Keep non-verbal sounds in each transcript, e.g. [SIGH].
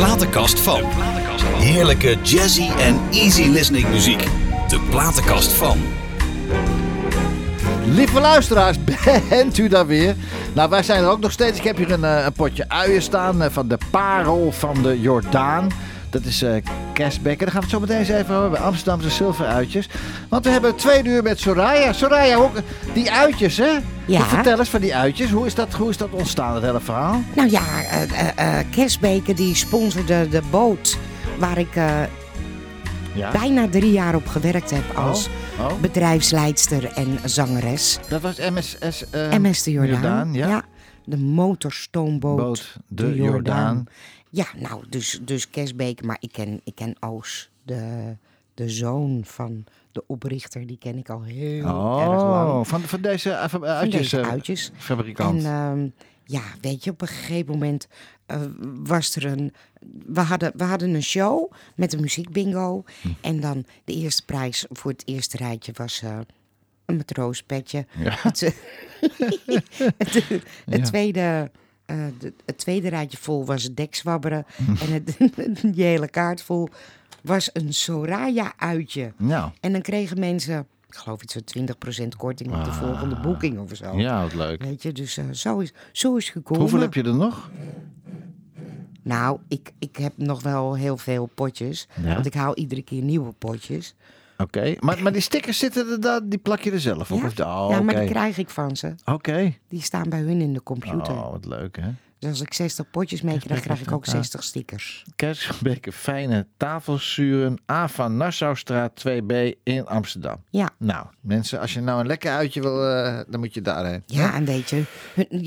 platenkast van. Heerlijke jazzy en easy listening muziek. De platenkast van. Lieve luisteraars, [LAUGHS] bent u daar weer? Nou, wij zijn er ook nog steeds. Ik heb hier een, eh, een potje uien staan eh, van de parel van de Jordaan. Dat is uh, Kerstbekken. Daar gaan we het zo meteen eens even over. bij Amsterdamse zilveruitjes. Want we hebben twee uur met Soraya. Soraya, hoe- die uitjes, hè? Ja. Vertel eens van die uitjes. Hoe is dat, hoe is dat ontstaan, het hele verhaal? Nou ja, eh eh, eh, die sponsorde de boot waar ik eh, Ja. bijna drie jaar op gewerkt heb als Oh, oh. bedrijfsleidster en zangeres. Dat was MSS. eh, MS de Jordaan. Jordaan, ja. De motorstoomboot Boot de Jordaan. Ja, nou, dus, dus Kersbeke. Maar ik ken, ik ken Oos, de, de zoon van de oprichter. Die ken ik al heel erg lang. Oh, van, van deze eh, van, eh, uitjes, deze eh, uitjes. fabrikant. En ehm, ja, weet je, op een gegeven moment was er een. We hadden, we hadden een show met een muziekbingo. Hm. En dan de eerste prijs voor het eerste rijtje was eh, een matroospetje. Ja. Het, [LAUGHS] het, het Ja. tweede. Eh, de- het tweede rijtje vol was het dekzwabberen. [LAUGHS] en het, [LAUGHS] die hele kaart vol was een Soraya-uitje. En dan kregen mensen, ik geloof iets van 20% korting op de volgende boeking of zo. Ah. ja, wat leuk. Weet je, dus eh, zo, is, zo is het gekomen. Hoeveel heb je er nog? Nou, ik, ik heb nog wel heel veel potjes. Ja. Want ik haal iedere keer nieuwe potjes. Oké, maar, maar die stickers zitten er, daar, die plak je er zelf op? ja, Of, oh, ja maar die krijg ik van ze. Oké. Die staan bij hun in de computer. Oh, wat leuk hè. Dus als ik 60 potjes meekrijg, dan krijg ik ook 60 stickers. Kerstbeker Fijne Tafelzuren, A van Nassaustraat 2B in Amsterdam. Ja. Nou, mensen, als je nou een lekker uitje wil, eh, dan moet je daarheen. Ja, en weet je,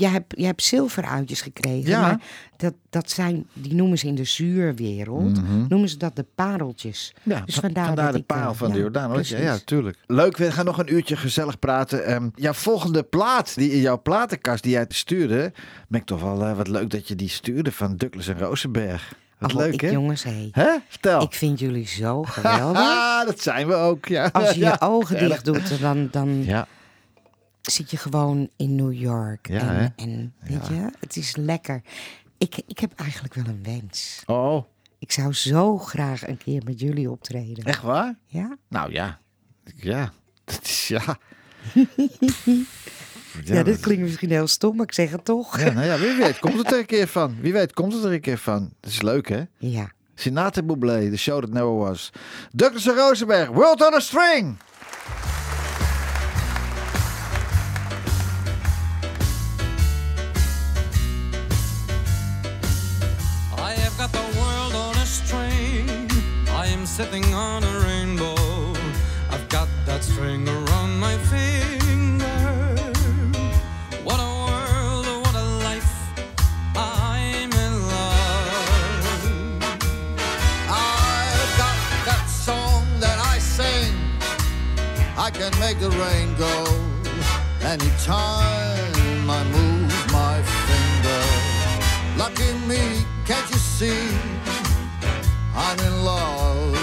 hebt, je hebt zilveruitjes gekregen. Ja. Maar dat, dat zijn, die noemen ze in de zuurwereld, noemen ze dat de pareltjes. Ja, dus va- vandaar, dat de ik, paal eh, van de Jordaan. hoor. Ja, ja, tuurlijk. Leuk, we gaan nog een uurtje gezellig praten. Ehm, jouw volgende plaat, die in jouw platenkast die jij stuurde, ben ik toch wel eh, wat leuk dat je die stuurde van Douglas en Rosenberg. Wat Oh, leuk, ik, hè? Jongens, hé. Hè? Vertel. Ik vind jullie zo geweldig. Ah, [LAUGHS] dat zijn we ook, ja. Als je [LAUGHS] Ja. je ogen dicht doet, dan, dan Ja, zit je gewoon in New York. Ja, en, en weet je, het is lekker. Ik, ik heb eigenlijk wel een wens. oh, Ik zou zo graag een keer met jullie optreden. echt waar? Ja? Nou ja, ja, dat is ja. [LAUGHS] Ja, dit dat- klinkt misschien heel stom, maar ik zeg het toch. Ja, nou ja, wie weet komt het er een keer van. Wie weet komt het er een keer van. Dat is leuk, hè? Ja. Sinatra Bublé, The Show That Never Was. Douglas en Rosenberg, World on a String. I have got the world on a string. I am sitting on a rainbow. I've got that string around my finger. Can make the rain go anytime I move my finger. Lucky me, can't you see? I'm in love.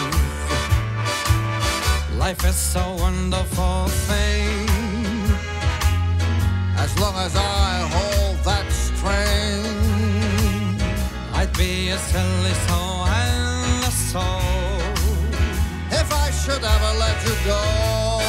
Life is a wonderful thing. As long as I hold that string. I'd be a silly soul and a soul. If I should ever let you go.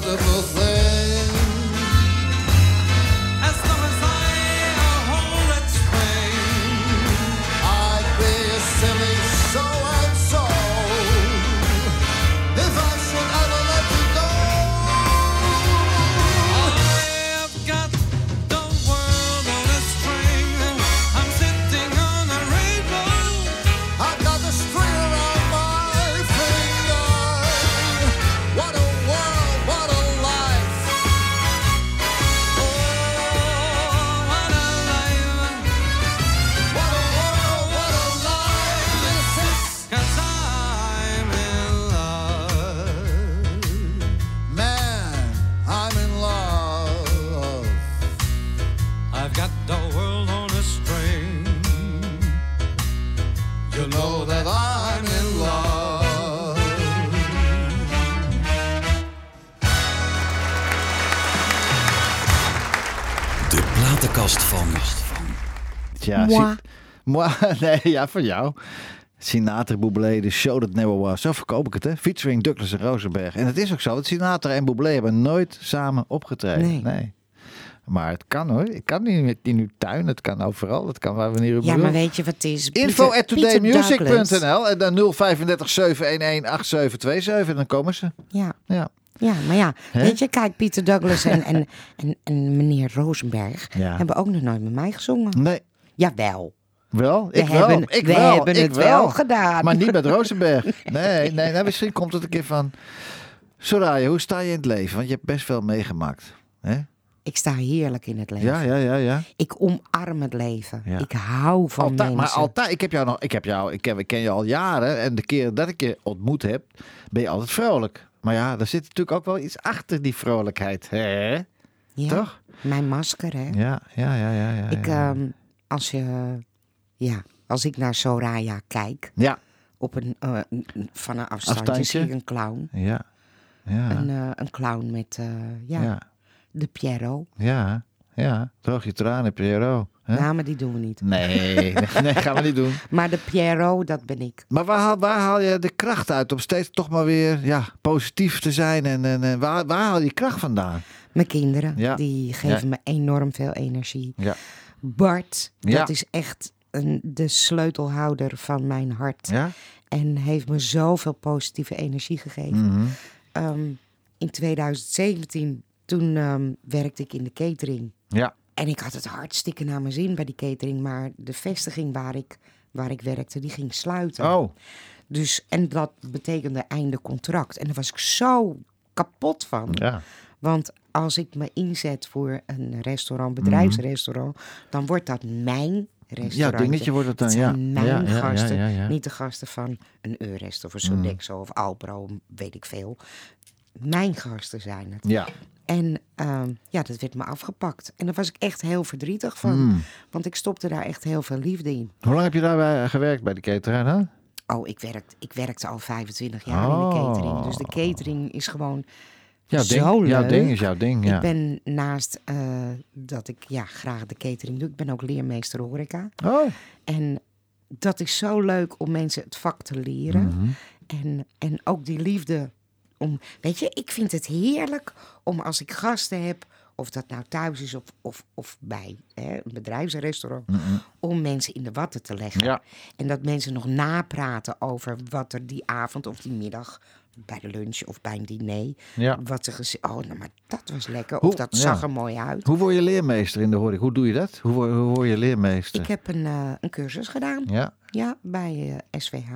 Beautiful Tja, Moi. [LAUGHS] Nee, ja, voor jou. Sinatra, Bublé, The Show That Never Was. Zo verkoop ik het, hè. Featuring Douglas en Rosenberg. En het is ook zo, want Sinatra en Bublé hebben nooit samen opgetreden. Nee. Maar het kan hoor. Het kan in, in uw tuin, het kan overal. Het kan waar wanneer u Ja, maar weet je wat het is? Info at todaymusic.nl en dan 035 711 8727 en dan komen ze. Ja. Ja. Ja, maar ja, weet je, kijk, Pieter Douglas en, [LAUGHS] en, en, en meneer Rosenberg Ja. hebben ook nog nooit met mij gezongen. Nee, Jawel. wel. We Ik wel. hebben, ik we wel. hebben ik het wel gedaan. Maar niet met Rosenberg. Nee, nee nou, misschien komt het een keer van... Soraya, hoe sta je in het leven? Want je hebt best veel meegemaakt. hè? Ik sta heerlijk in het leven. Ja, ja, ja, ja. Ik omarm het leven. Ja. Ik hou van Altijd, mensen. maar altijd, ik heb jou nog, ik heb jou, ik, heb, ik ken je al jaren en de keer dat ik je ontmoet heb, ben je altijd vrolijk. Maar ja, er zit natuurlijk ook wel iets achter die vrolijkheid, hè? ja, Toch? Mijn masker, hè. Ja, ja, ja, ja, ja. ik, ja. ehm, als je, ja, als ik naar Soraya kijk, ja, op een, eh, van een Afstandje? zie ik een clown. ja, ja, Een, eh, een clown met, eh, ja, ja, de Piero. ja, ja. Droog je tranen, Piero. hè? Namen die doen we niet. Nee, [LAUGHS] nee, gaan we niet doen. Maar de Piero, dat ben ik. Maar waar haal, waar haal je de kracht uit om steeds toch maar weer ja, positief te zijn? En, en, en waar, waar haal je kracht vandaan? Mijn kinderen, Ja. die geven Ja. me enorm veel energie. Ja, Bart, Ja. dat is echt een, de sleutelhouder van mijn hart. ja? En heeft me zoveel positieve energie gegeven. Mhm. Ehm, in 2017, toen ehm, werkte ik in de catering. ja. En ik had het hartstikke naar mijn zin bij die catering. Maar de vestiging waar ik, waar ik werkte, die ging sluiten. Oh, Dus, en dat betekende einde contract. En daar was ik zo kapot van. ja. Want als ik me inzet voor een restaurant, bedrijfsrestaurant, dan wordt dat mijn restaurant. Mhm. dingetje wordt het dan, Het ja. mijn Ja, ja, ja, gasten, ja, ja. niet de gasten van een Eurest of een Mhm. Sodexo of Alpro, weet ik veel. Mijn gasten zijn het. Ja. En ehm, ja, dat werd me afgepakt. En daar was ik echt heel verdrietig van. Mm. Want ik stopte daar echt heel veel liefde in. Hoe lang heb je daarbij gewerkt bij de cateraar dan? Oh, ik, werkt, ik werkte al 25 jaar in de catering. Dus de catering is gewoon Jouw zo ding, leuk. jouw ding is jouw ding, ja. Ik ben naast eh, dat ik ja, graag de catering doe, ik ben ook leermeester horeca. Oh, En dat is zo leuk om mensen het vak te leren. Mhm. En, en ook die liefde om. Weet je, ik vind het heerlijk om als ik gasten heb, of dat nou thuis is of, of, of bij hè, een bedrijfsrestaurant, om mensen in de watten te leggen. Mhm. Ja. En dat mensen nog napraten over wat er die avond of die middag. Bij de lunch of bij een diner. Ja. Wat ze gezegd. Oh, nou, maar dat was lekker. Hoe- Of dat ja. zag er mooi uit. Hoe word je leermeester in de horeca? Hoe doe je dat? Hoe, word- hoe word je leermeester? Ik heb een, eh, een cursus gedaan. Ja. Ja, bij eh, SVH.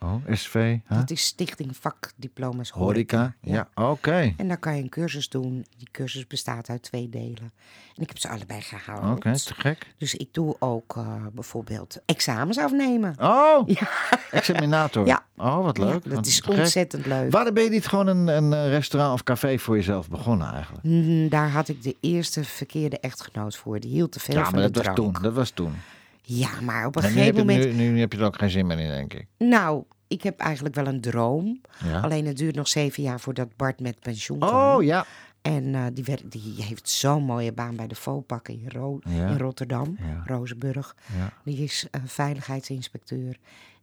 Oh, SV, huh? Dat is Stichting Vakdiploma's Horeca. horeca. Ja, oké. En dan kan je een cursus doen. Die cursus bestaat uit twee delen. En ik heb ze allebei gehaald. Oké, te gek. Dus ik doe ook eh, bijvoorbeeld examens afnemen. Oh, [LAUGHS] Ja. examinator. Ja. Oh, wat leuk. Ja, dat is ontzettend leuk. Waarom ben je niet gewoon een, een eh, restaurant of café voor jezelf begonnen eigenlijk? Mm, Daar had ik de eerste verkeerde echtgenoot voor. Die hield te veel Ja, van maar de dat was drank. toen. Dat was toen. Ja, maar op een gegeven moment... nu, nu heb je er ook geen zin meer in, denk ik. Nou, ik heb eigenlijk wel een droom. Ja. Alleen het duurt nog zeven jaar voordat Bart met pensioen kan. Oh, ja. En eh, die, die heeft zo'n mooie baan bij de Vopak in, Ro- Ja. in Rotterdam, Ja. Rozenburg. Ja. Die is veiligheidsinspecteur.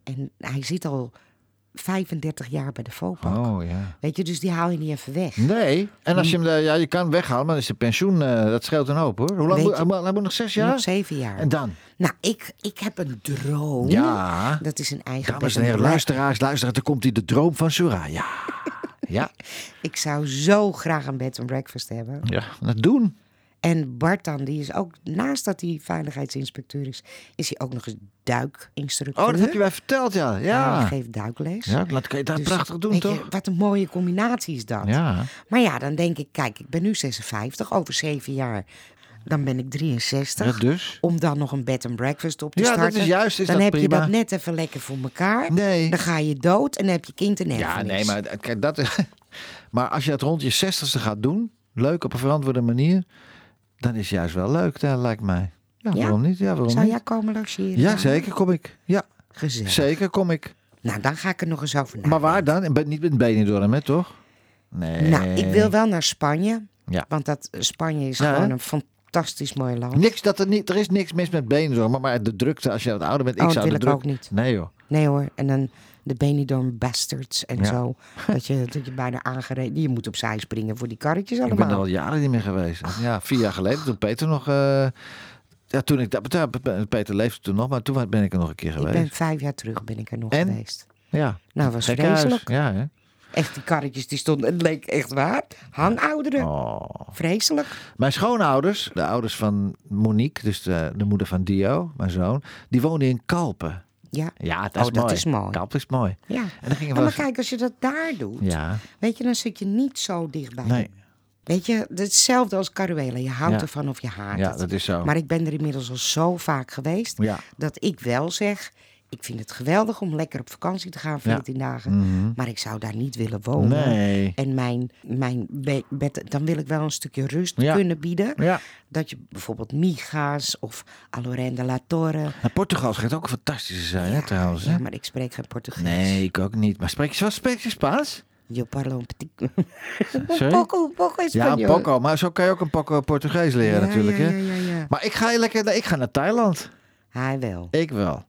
En hij zit al 35 jaar bij de Vopak. Oh, ja. Weet je, dus die haal je niet even weg. Nee, en als je hem, eh, ja, je kan weghalen, maar dan is de pensioen, eh, dat scheelt een hoop hoor. Hoe lang moet, hij moet, nog zes jaar? Nog zeven jaar. En dan? Nou, ik, ik heb een droom. Ja. Dat is een eigen Dames en heren, luisteraars, luisteren, dan komt hij de droom van Soraya. [LAUGHS] Ja, Ik zou zo graag een bed and breakfast hebben. ja, dat doen. En Bart dan, die is ook, naast dat hij veiligheidsinspecteur is, is hij ook nog eens duikinstructeur. Oh, dat heb je mij verteld, ja. Hij Ja, geeft duikles. ja dat kan je dat Dus, prachtig doen, je, toch? wat een mooie combinatie is dat. Ja. Maar ja, dan denk ik, kijk, ik ben nu 56, over zeven jaar. Dan ben ik 63. ja, dus. Om dan nog een bed and breakfast op te Ja, dat is juist, is dan dat heb je dat net even lekker voor elkaar. Nee. Dan ga je dood en dan heb je kind en Ja, nee, maar kijk, dat is... [LAUGHS] Maar als je dat rond je zestigste gaat doen, leuk op een verantwoorde manier, dan is juist wel leuk, dat lijkt mij. Ja, Ja? waarom niet? Ja, waarom Zou niet? jij komen logeren? Ja, zeker kom ik. Ja, Gezellig. zeker kom ik. Nou, dan ga ik er nog eens over nadenken. Maar waar dan? Niet in Benidorm, hè, toch? Nee. Nou, ik wil wel naar Spanje. Ja. Want dat, Spanje is Ja, gewoon een fantastisch mooi land. Niks dat er, niet, er is niks mis met Benidorm, maar- maar de drukte als je wat ouder bent. Ik Oh, zou dat de wil ik druk... ook niet. Nee joh. Nee hoor, en dan de Benidorm Bastards en Ja. zo. Dat je, dat je bijna aangereden... Je moet opzij springen voor die karretjes Ik allemaal. ben er al jaren niet meer geweest. Ja, vier jaar geleden toen Peter nog... eh, ja, toen ik... dat- Peter leefde toen nog, maar toen ben ik er nog een keer ik geweest. ben vijf jaar terug ben ik er nog En? geweest. Ja. Nou, was vreselijk. Ja, hè? Echt, die karretjes die stonden... Het leek echt waar. Hangouderen. Oh. Vreselijk. Mijn schoonouders, de ouders van Monique, dus de, de moeder van Dio, mijn zoon, die woonden in Kalpen. Ja. Ja, dat Oh, is dat mooi. is mooi. Kalpen is mooi. Ja. En dan gingen we maar kijk, als je dat daar doet, Ja, weet je, dan zit je niet zo dichtbij. nee. Weet je, hetzelfde als Caruela. Je houdt Ja. ervan of je haat Ja, het. dat is zo. Maar ik ben er inmiddels al zo vaak geweest Ja. dat ik wel zeg. Ik vind het geweldig om lekker op vakantie te gaan, 14 dagen. Mhm. Maar ik zou daar niet willen wonen. Nee. En mijn, mijn be- bed, dan wil ik wel een stukje rust Ja. kunnen bieden. Ja. Dat je bijvoorbeeld Miga's of Alorenda La Torre. Nou, Portugal schijnt ook een fantastische zijn, hè, trouwens. Hè? Ja, maar ik spreek geen Portugees. Nee, ik ook niet. Maar spreek je, wat spreek je Spaans? Yo parlo un petit... [LAUGHS] Sorry? [LAUGHS] Poco, poco Ja, een español. poco. Maar zo kan je ook een poco Portugees leren Ja, natuurlijk, ja, hè? ja, ja, ja. Maar ik ga, lekker, ik ga naar Thailand. Hij wel. Ik wel.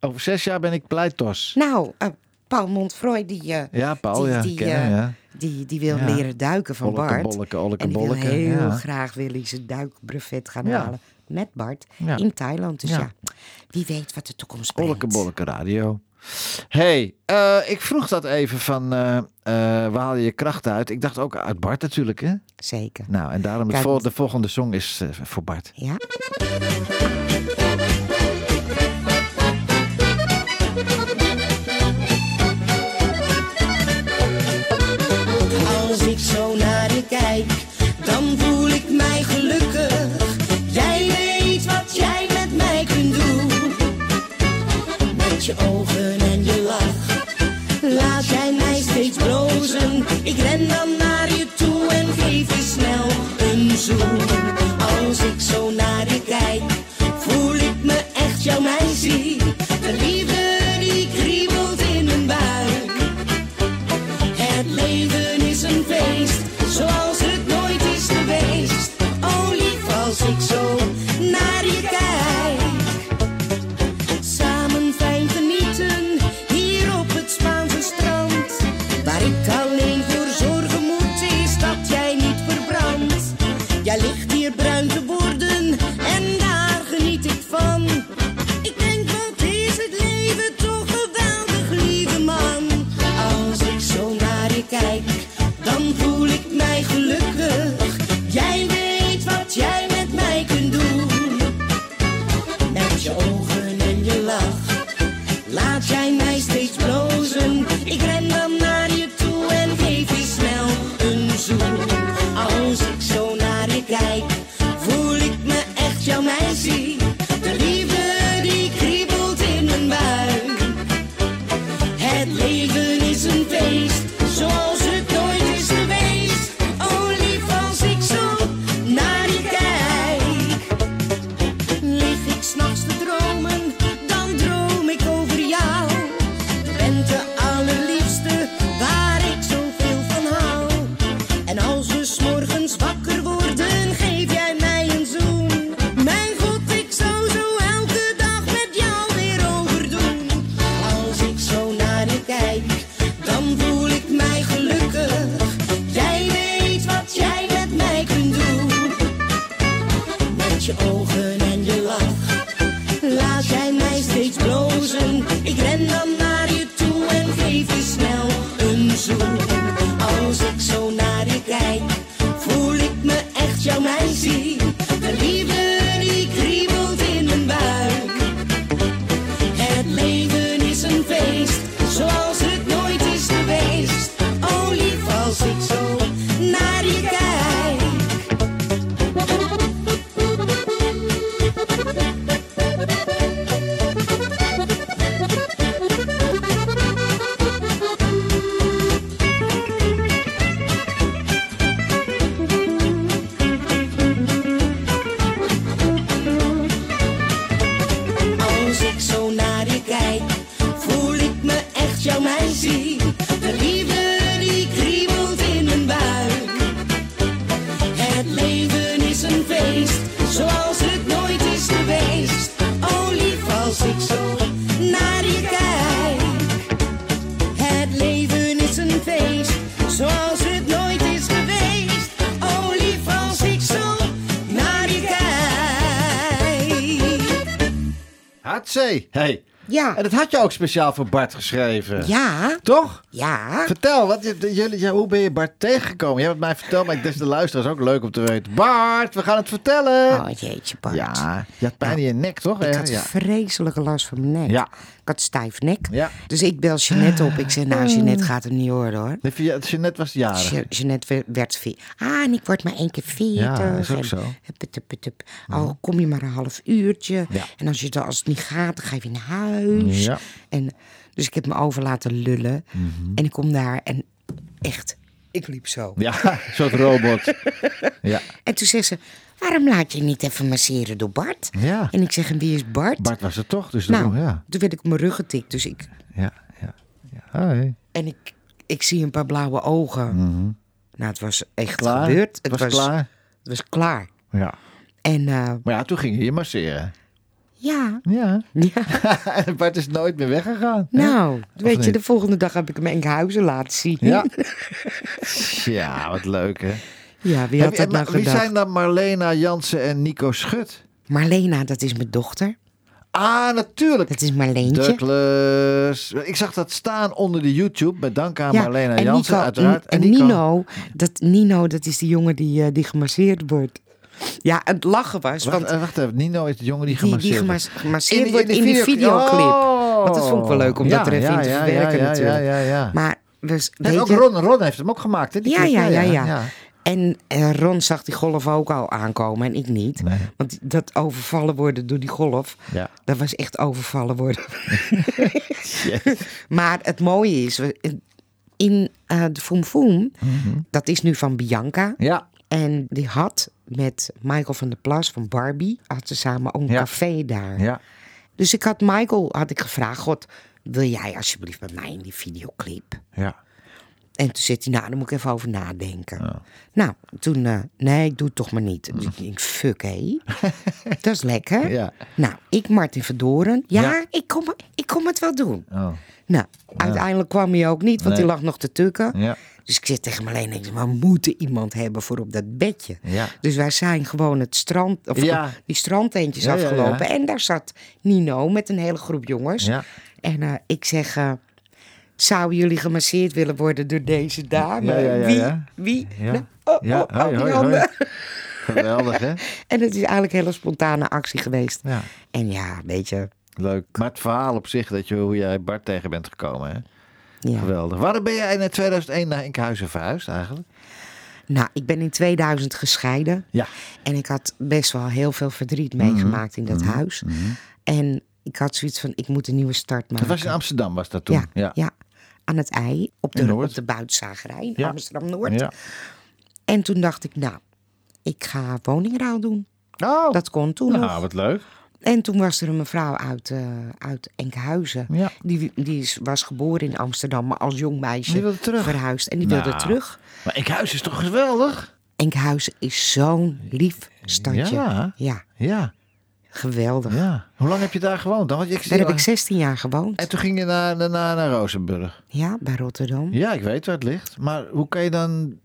Over zes jaar ben ik pleitos. Nou, eh, Paul Montfroy, die, eh, Ja, Paul, die, ja. die, eh, ja. die, die wil Ja. leren duiken van Bolleke, Bart. bolleke, olleke, en die wil bolleke, heel graag wil hij zijn duikbrevet gaan halen met Bart in Thailand. Dus ja. Wie weet wat de toekomst brengt. Bolleke, bolleke radio. hey, ik vroeg dat even van, waar haal je je kracht uit? Ik dacht ook uit Bart natuurlijk, hè? Zeker. Nou, en daarom het Kijk, vol- de volgende song is voor Bart. Ja? Ogen Bartzee. Hey. Ja. En dat had je ook speciaal voor Bart geschreven. Ja, Toch? ja. Vertel, wat, jullie, ja, hoe ben je Bart tegengekomen? Je hebt het mij verteld, maar ik des de luisteraars ook leuk om te weten. Bart, we gaan het vertellen. Oh jeetje, Bart. ja, je had pijn in je nek, toch? Ik had ja. vreselijke last van mijn nek. Ja. Had stijf nek. Ja. Dus ik bel Jeannette op. Ik zeg, nou, Jeannette gaat hem niet horen hoor. Nee, via- Jeanette was jarig. Je- Jeannette werd- veer. Ah, en ik word maar één keer veertig. Ja, is ook en zo. hup, hup, hup, hup. Al kom je maar een half uurtje. Ja. En als, je, als het niet gaat, dan ga je weer naar huis. Ja. En, dus ik heb me over laten lullen. Mhm. En ik kom daar en echt, ik liep zo. Ja, [LAUGHS] een soort robot. [LAUGHS] Ja. En toen zei ze, waarom laat je niet even masseren door Bart? Ja. En ik zeg, en wie is Bart? Bart was er toch, dus nou, daarom, ja. toen werd ik op mijn rug getikt. Dus ik, Ja, ja. ja. Hoi. en ik, ik zie een paar blauwe ogen. Nou, het was echt. Klaar? gebeurd. Was klaar? Het was klaar. Ja. En eh, Maar ja, toen ging je je masseren. ja, Ja. ja. En [LAUGHS] Bart is nooit meer weggegaan. nou, weet je, de volgende dag heb ik hem in Enkhuizen laten zien. Ja. [LAUGHS] Ja, wat leuk hè. Ja, wie had dat nou wie gedacht? zijn dan Marlena Jansen en Nico Schut? Marlena, dat is mijn dochter. Ah, natuurlijk. Dat is Marleentje. Douglas. Ik zag dat staan onder de YouTube. Met dank aan Ja, Marlena en Jansen, Nico, uiteraard. En, Nino, dat, Nino, dat is die jongen die, eh, die gemasseerd wordt. Ja, het lachen was, Wacht, want eh, wacht even. Nino is de jongen die die, die gemasseerd wordt. gemasseerd in de video- videoclip. Oh. Want dat vond ik wel leuk om dat er even in te verwerken ja, ja, natuurlijk. Ja, ja, ja. Maar, dus, En ook je, Ron, Ron heeft hem ook gemaakt, hè? die ja, ja, ja, ja, En Ron zag die golf ook al aankomen en ik niet. Nee. Want dat overvallen worden door die golf, Ja. dat was echt overvallen worden. [LAUGHS] [LAUGHS] maar het mooie is, in eh, de Foom Foom, Mhm. dat is nu van Bianca. Ja. En die had met Michael van der Plas van Barbie, had ze samen ook een Ja. café daar. Ja. Dus ik had Michael had ik gevraagd, God, wil jij alsjeblieft met mij in die videoclip? Ja. En toen zit hij, nou, daar moet ik even over nadenken. Nou, toen, eh, nee, ik doe het toch maar niet. Dus ik denk, fuck hé. [LAUGHS] dat is lekker. Ja. Nou, ik Martin Verdoren. Ja, Ja. Ik, kom, ik kom het wel doen. Oh. Nou, uiteindelijk kwam hij ook niet, want Nee. hij lag nog te tukken. Ja. Dus ik zit tegen Marleen en ik zeg, we moeten iemand hebben voor op dat bedje. Dus wij zijn gewoon het strand, of Ja. die strandtentjes afgelopen. En daar zat Nino met een hele groep jongens. En eh, ik zeg, eh, zouden jullie gemasseerd willen worden door deze dame? Ja, ja, ja, Wie? Wie? Nou, oh, Ja, oh, oh, hoi, die hoi, handen. hoi. Geweldig, hè? En het is eigenlijk een hele spontane actie geweest. En ja, weet je, Leuk. Maar het verhaal op zich, dat je, hoe jij Bart tegen bent gekomen, hè? ja. Geweldig. Waarom ben jij in 2001 naar Enkhuizen verhuisd eigenlijk? Nou, ik ben in 2000 gescheiden. Ja. En ik had best wel heel veel verdriet Mhm. meegemaakt in dat huis. En ik had zoiets van, ik moet een nieuwe start maken. Dat was in Amsterdam, was dat toen? ja, ja. Aan het ei, op de, op de buitzagerij in Ja. Amsterdam-Noord. Ja. En toen dacht ik, nou, ik ga woningruil doen. Oh, Dat kon toen nou, nog. wat leuk. En toen was er een mevrouw uit, eh, uit Enkhuizen. Ja. Die, die is, was geboren in Amsterdam, maar als jong meisje verhuisd. En die Nou. wilde terug. Maar Enkhuizen is toch geweldig? Enkhuizen is zo'n lief stadje. Ja. ja Ja, geweldig. ja. Hoe lang heb je daar gewoond dan? Ik Daar heb ik 16 jaar gewoond. En toen ging je naar, naar, naar Rozenburg. Ja, bij Rotterdam. Ja, ik weet waar het ligt. Maar hoe kan je dan...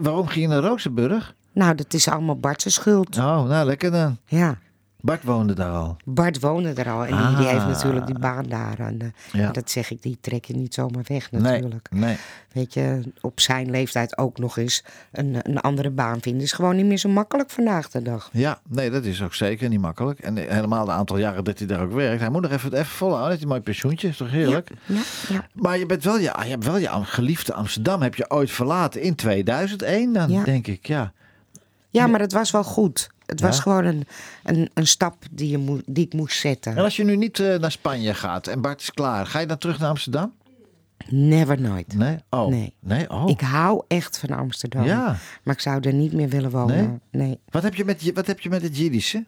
Waarom ging je naar Rozenburg? Nou, dat is allemaal Bart's schuld. Oh, nou lekker dan. Ja. Bart woonde daar al. Bart woonde er al en die, die heeft Ah. natuurlijk die baan daar. En, eh, Ja. Dat zeg ik, die trek je niet zomaar weg natuurlijk. nee. Weet je, op zijn leeftijd ook nog eens een, een andere baan vinden is gewoon niet meer zo makkelijk vandaag de dag. Ja, nee, dat is ook zeker niet makkelijk. En helemaal de aantal jaren dat hij daar ook werkt. Hij moet nog even, even volhouden. Dat is een mooi pensioentje, is toch heerlijk? Ja, ja. Maar je bent wel je, je hebt wel je geliefde Amsterdam heb je ooit verlaten in 2001 dan, Ja. denk ik. Ja. ja, maar het was wel goed. Het was gewoon een, een, een stap die, je die ik moest zetten. En als je nu niet eh, naar Spanje gaat en Bart is klaar, ga je dan terug naar Amsterdam? Never nooit. Nee? Oh. Nee. Nee? Oh. Ik hou echt van Amsterdam. Ja. Maar ik zou er niet meer willen wonen. Nee, Wat, heb je met, wat heb je met het Jiddische?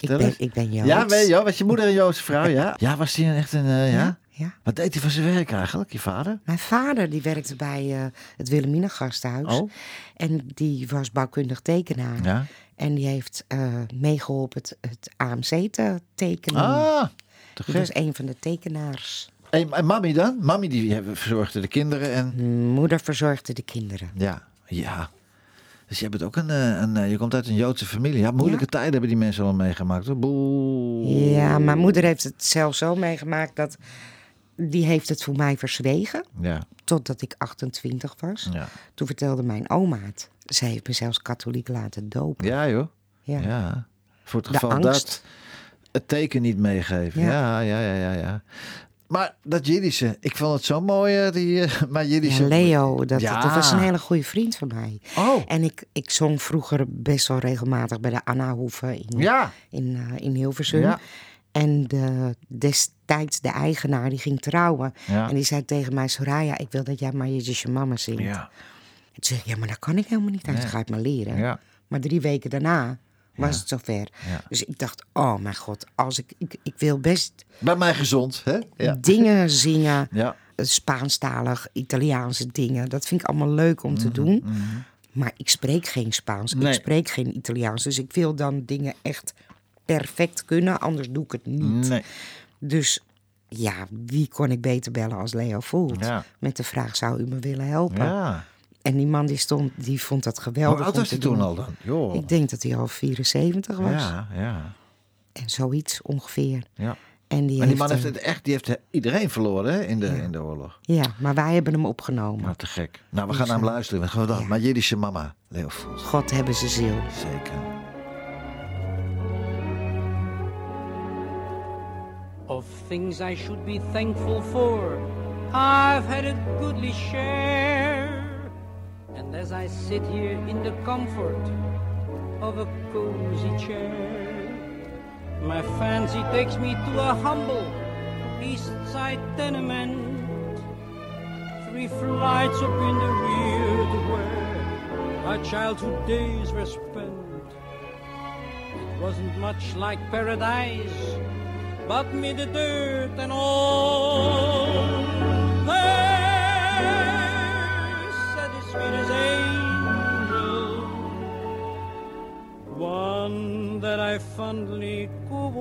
ik, ben, eens. ik ben Joods. Ja, weet je, was je moeder een Joodse vrouw? Ja. [LAUGHS] Ja, was die een echt een, eh, ja? Ja, ja. Wat deed hij van zijn werk eigenlijk, je vader? Mijn vader die werkte bij eh, het Wilhelmina gasthuis. Oh. En die was bouwkundig tekenaar. Ja. En die heeft eh, meegeholpen het, het AMC te tekenen. Ah, te gek. was een van de tekenaars. En mami dan? Mami die eh, verzorgde de kinderen en... Moeder verzorgde de kinderen. Ja, ja. Dus je bent ook een, eh, een, je komt uit een Joodse familie. Ja, moeilijke tijden hebben die mensen wel meegemaakt. hoor. Boe. Ja, mijn moeder heeft het zelf zo meegemaakt dat... Die heeft het voor mij verzwegen, Ja, totdat ik 28 was. ja. Toen vertelde mijn oma het. Zij heeft me zelfs katholiek laten dopen. ja joh. Ja. Ja. Voor het De geval angst. dat het teken niet meegeven. Ja, Ja. ja, ja, ja. Maar dat Jiddische, ik vond het zo mooi, eh, die, eh, [LAUGHS] maar Jiddische... Ja, Leo, dat, Ja. dat was een hele goede vriend van mij. Oh, En ik, ik zong vroeger best wel regelmatig bij de Anna Hoeve in, ja. in, eh, in Hilversum. Ja. En de, destijds de eigenaar die ging trouwen. Ja. En die zei tegen mij, Soraya, ik wil dat jij maar je mama zingt. Ja, En toen zei ik, ja, maar dat kan ik helemaal niet. Hij zei, Nee. ga ik maar leren. ja. Maar drie weken daarna was Ja. het zover. Ja. Dus ik dacht, oh mijn god, als ik, ik, ik wil best Bij mij gezond, hè? Ja. dingen zingen. [LAUGHS] Eh, Spaanstalig, Italiaanse dingen. Dat vind ik allemaal leuk om te doen. Maar ik spreek geen Spaans. Mhm, Nee. Ik spreek geen Italiaans. Dus ik wil dan dingen echt perfect kunnen. Anders doe ik het niet. Nee. Dus ja, wie kon ik beter bellen als Leo Voelt? Ja. Met de vraag, zou u me willen helpen? Ja. En die man die stond, die vond dat geweldig Hoe oud was hij toen al dan? Joh. Ik denk dat hij al 74 was. Ja, ja. En zoiets ongeveer. ja. En die, Maar die man heeft, eh, het echt, die heeft iedereen verloren hè, in, de, in de oorlog. Ja, maar wij hebben hem opgenomen. Nou, te gek. Nou, we gaan naar hem luisteren. We gaan dan. Maar Jiddische mama, Leo Voelt. God hebben ze ziel. Zeker. Things I should be thankful for, I've had a goodly share. And as I sit here in the comfort of a cozy chair, my fancy takes me to a humble east side tenement. Three flights up in the rear to where my childhood days were spent. It wasn't much like paradise but me the dirt and all. There sat the sweetest angel, one that I fondly call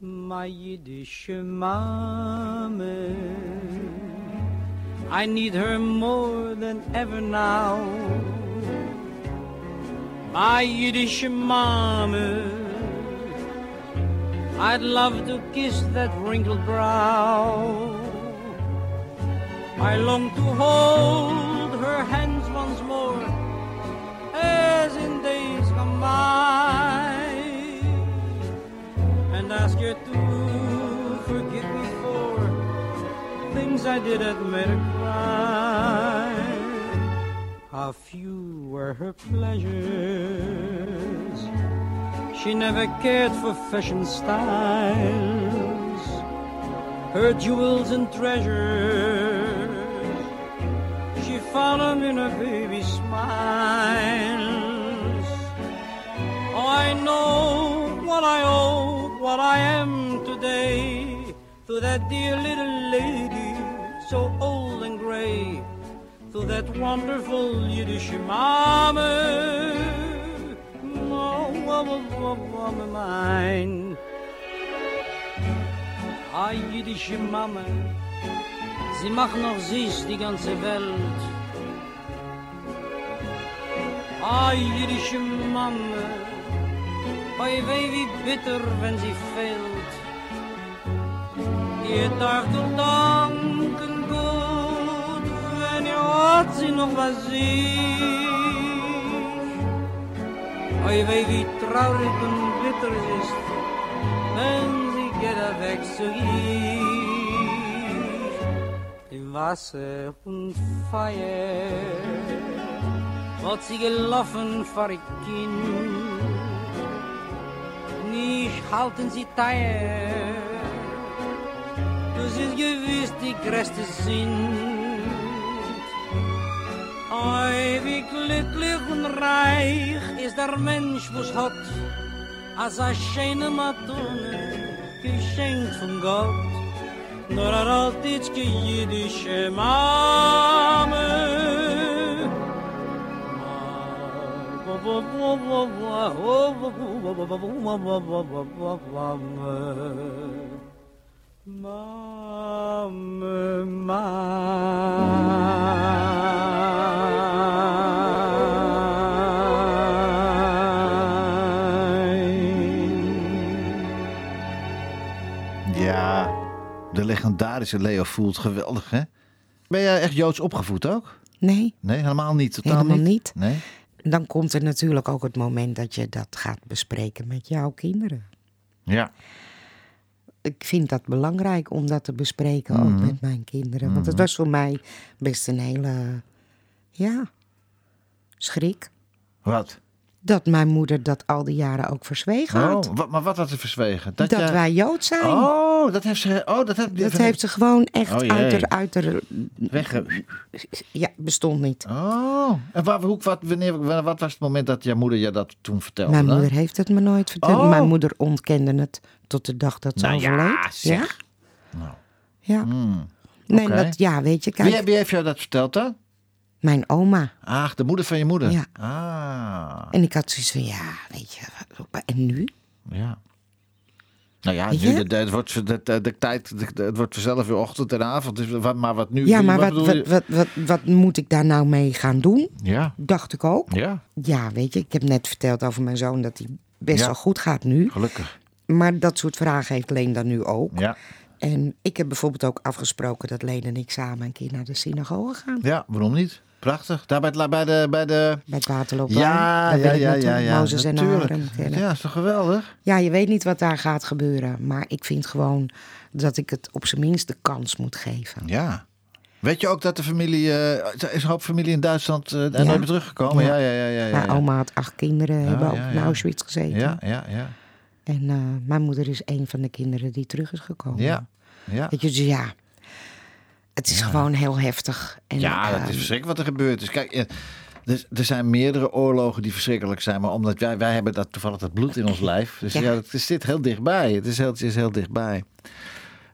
my Yiddish mama. I need her more than ever now my Yiddish mama. I'd love to kiss that wrinkled brow. I long to hold her hands once more, as in days gone by, and ask her to forgive me for things I did that made. How few were her pleasures. She never cared for fashion styles. Her jewels and treasures, she found them in her baby's smiles. Oh, I know what I owe, what I am today, to that dear little lady, so old and gray to that wonderful Yiddish mama, mama, mine. Ah, Yiddische Mama, sie macht noch süß die ganze Welt. Ah, Yiddische Mama, oi weh wie bitter, wenn sie fehlt. Ihr darf wenn ihr hat sie noch was sieht. Oi weh wie traurig und bitter es ist, wenn sie geht er weg zu ihr. Im Wasser und Feuer hat sie gelaufen vor ihr Kind. Nicht halten sie teuer, das ist gewiss die größte Sinn. Oi, wie glücklich und reich ist der Mensch, wo's hat, als a schöne Madonna, geschenkt von Gott. Nur er hat ditschke jüdische Mame. Ja, legendarische Leo voelt geweldig, hè? Ben jij echt Joods opgevoed ook? Nee, Nee, helemaal niet. Totaal Helemaal niet. niet. Nee? dan komt er natuurlijk ook het moment dat je dat gaat bespreken met jouw kinderen. Ja. Ik vind dat belangrijk om dat te bespreken ook Mhm. met mijn kinderen. Want het was voor mij best een hele, ja, schrik. Wat? Dat mijn moeder dat al die jaren ook verzwegen had. Oh, wat, maar wat had ze verzwegen? dat jij- wij Jood zijn. Oh, dat heeft ze... Oh, dat, heb, dat heeft ze gewoon echt Oh, uit haar... Uit haar Wegge... ja, bestond niet. Oh. En waar, hoe, wat, wanneer, wat was het moment dat jouw moeder je dat toen vertelde? Mijn moeder heeft het me nooit verteld. Oh. Mijn moeder ontkende het tot de dag dat ze Nou ja, overleed. zeg. Ja? Ja. Hmm. Nee, dat, ja, weet je, kijk, Wie, wie heeft jou dat verteld dan? Mijn oma. Ah, de moeder van je moeder? Ja. Ah, En ik had zoiets van, ja, weet je, en nu? ja. Nou ja, nu, het, wordt, de, de, de tijd, het wordt vanzelf weer ochtend en avond. Dus wat, maar wat nu? Ja, maar wat, wat, wat, wat, wat moet ik daar nou mee gaan doen? Ja, Dacht ik ook. ja, Ja, weet je, ik heb net verteld over mijn zoon dat hij best Ja. wel goed gaat nu. gelukkig. Maar dat soort vragen heeft Leen dan nu ook. Ja, En ik heb bijvoorbeeld ook afgesproken dat Leen en ik samen een keer naar de synagoge gaan. ja waarom niet? Prachtig. Daar bij, het, bij de... Bij de... Bij het. Ja, ja, ja, ja, ja. Mozes en natuurlijk. Ja, is toch geweldig? Ja, je weet niet wat daar gaat gebeuren. Maar ik vind gewoon dat ik het op zijn minst de kans moet geven. Ja. Weet je ook dat de familie... eh, er is een hoop familie in Duitsland eh daar Ja. nooit meer teruggekomen? Ja, Ja. ja, ja. ja, Mijn oma had acht kinderen, hebben ook in. Auschwitz gezeten. Ja, ja, ja. En eh, mijn moeder is een van de kinderen die terug is gekomen. Ja, ja. Weet je, dus ja, het is gewoon heel heftig. En, Ja, dat is verschrikkelijk wat er gebeurt. is. Kijk, eh, er, er zijn meerdere oorlogen die verschrikkelijk zijn. Maar omdat wij, wij hebben dat, toevallig dat bloed in ons lijf. Dus ja, Ja. het zit heel dichtbij. Het is heel, het is heel dichtbij.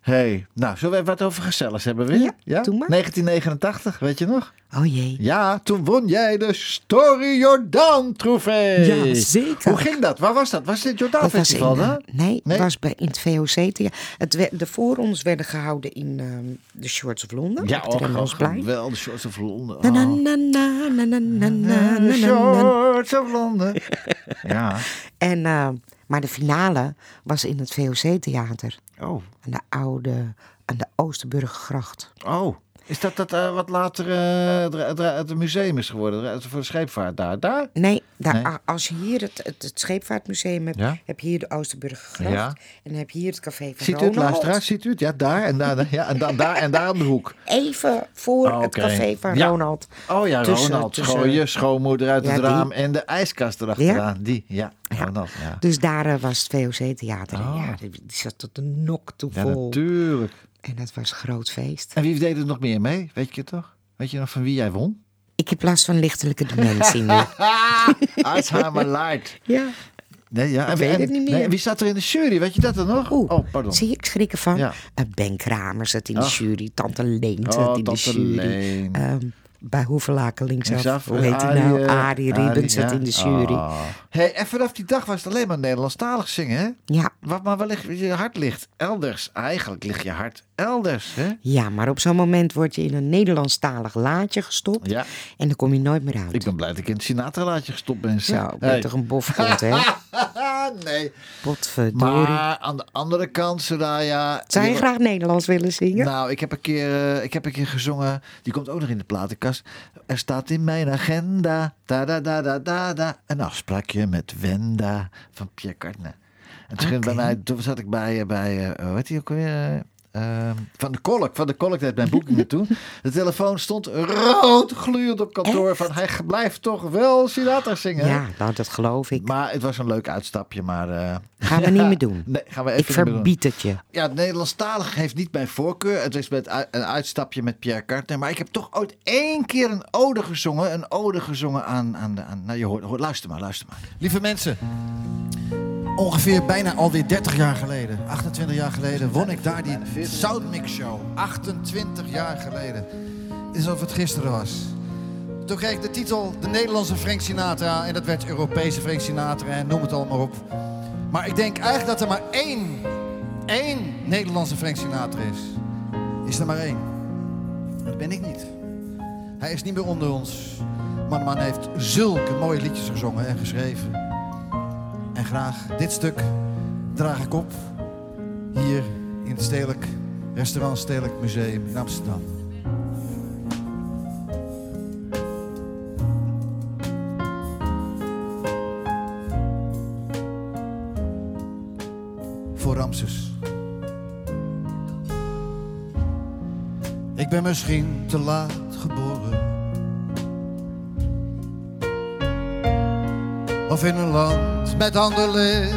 Hey, nou, zullen we even wat over gezelligs hebben weer? Ja, doe maar. 1989, weet je nog? Oh jee. Ja, toen won jij de Story Jordaan trofee. Ja, zeker. Hoe ging dat? Waar was dat? Was dit Jordaan Dat was in, Festival, hè? eh, nee, Nee? het was bij, in het VOC. Het, de voorrondes werden gehouden in ehm, de Shorts of Londen. Ja, oh, Rembrandtsplein. wel de Shorts of Londen. Na, na, Oh. na, na, na, na, na, na, De na, na. Shorts of Londen. [LAUGHS] ja. En, eh, maar de finale was in het VOC-theater. Oh. Aan de oude, aan de Oosterburggracht. Oh, is dat, dat eh, wat later eh, het, museum is geworden? Voor de scheepvaart daar? Daar? Nee, daar, Nee? als je hier het, het, het scheepvaartmuseum hebt, Ja. heb je hier de Oosterburggracht. Ja. En heb je hier het café van Ziet u het? Ziet u het? Ja, daar en daar. Ja, en daar en daar om de hoek. Even voor Oh, het café van Ja. Ronald. Oh ja, Tussen- Ronald. tussen- je schoonmoeder uit het die. raam en de ijskast erachteraan. Die, ja. Ronald, ja. Dus daar eh, was het VOC-theater. Oh. Ja, die, die zat tot de nok toe Ja, vol. natuurlijk. En dat was groot feest. En wie deed er nog meer mee? Weet je het toch? Weet je nog van wie jij won? Ik heb last van lichtelijke dementie nu. [LAUGHS] Alzheimer Light. ja. Nee, ja. Ik en, weet en- het niet nee, meer. wie zat er in de jury? Weet je dat dan nog? Oeh, oh, pardon. zie ik schrik ervan. Ja. Eh, ben Kramer zat in de jury. Tante Leen zat Oh, in de jury. Bij Hoevelaken linksaf. Linksaf, Hoe heet hij Arie, nou? eh, Arie Riebens zat ja. in de jury. Oh. Hey, en vanaf die dag was het alleen maar Nederlandstalig zingen, hè? Ja. Wat maar ligt je hart ligt? Elders. Eigenlijk ligt je hart elders, hè? ja, maar op zo'n moment word je in een Nederlandstalig laadje gestopt. Ja. En dan kom je nooit meer uit. Ik ben blij dat ik in het Sinatra-laadje gestopt ben. Zo, ben Hey. toch een bofkont, hè? [LAUGHS] [LAUGHS] nee. Potverdorie. Maar aan de andere kant, Soraya... Zou je je- graag Nederlands willen zingen? Nou, ik heb, een keer, eh, ik heb een keer gezongen. Die komt ook nog in de platenkast. Er staat in mijn agenda. Da da da da da da. Een afspraakje met Wenda van Pierre Cartner. En toen ging bij mij, toen zat ik bij, eh, bij eh, hoe heet die ook weer? Eh, ehm, van de Kolk. Van de Kolk deed mijn boekingen toen. De telefoon stond rood gloeiend op kantoor. Van hij blijft toch wel Sinatra zingen. Ja, nou, dat geloof ik. Maar het was een leuk uitstapje. Maar eh, Gaan we niet meer [LAUGHS] doen. nee, gaan we even Ik verbied het je. Ja, het Nederlandstalig heeft niet mijn voorkeur. Het is met een uitstapje met Pierre Carter. Maar ik heb toch ooit één keer een ode gezongen. Een ode gezongen aan... aan, de- aan nou, je hoort, hoort, luister maar, luister maar. Lieve mensen, ongeveer bijna alweer 30 jaar geleden, 28 jaar geleden, won ik daar die Soundmix Show. 28 jaar geleden. Is alsof het gisteren was. Toen kreeg ik de titel De Nederlandse Frank Sinatra en dat werd Europese Frank Sinatra en noem het allemaal op. Maar ik denk eigenlijk dat er maar één één Nederlandse Frank Sinatra is, is er maar één. Dat ben ik niet. Hij is niet meer onder ons. Maar man heeft zulke mooie liedjes gezongen en geschreven. En graag dit stuk draag ik op hier in het Stedelijk Restaurant Stedelijk Museum in Amsterdam. Voor Ramses. Ik ben misschien te laat geboren. Of in een land met ander licht.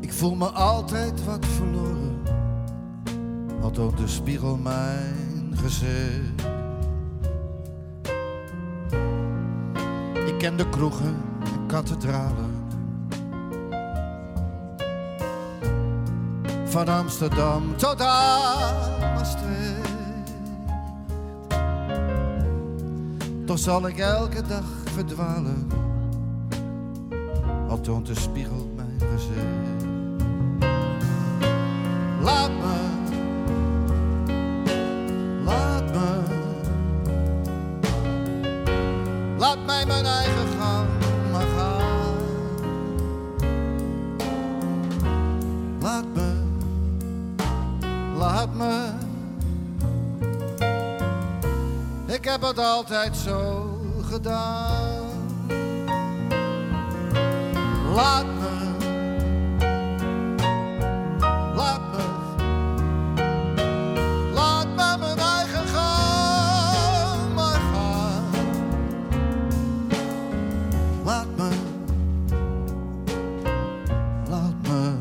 Ik voel me altijd wat verloren. Al toont de spiegel mijn gezicht. Ik ken de kroegen en kathedralen. Van Amsterdam tot aan. Toch zal ik elke dag verdwalen. Al toont de spiegel mijn gezicht. Laat me, het altijd zo gedaan. Laat me, laat me, laat me mijn eigen gang maar gaan. Laat me, laat me.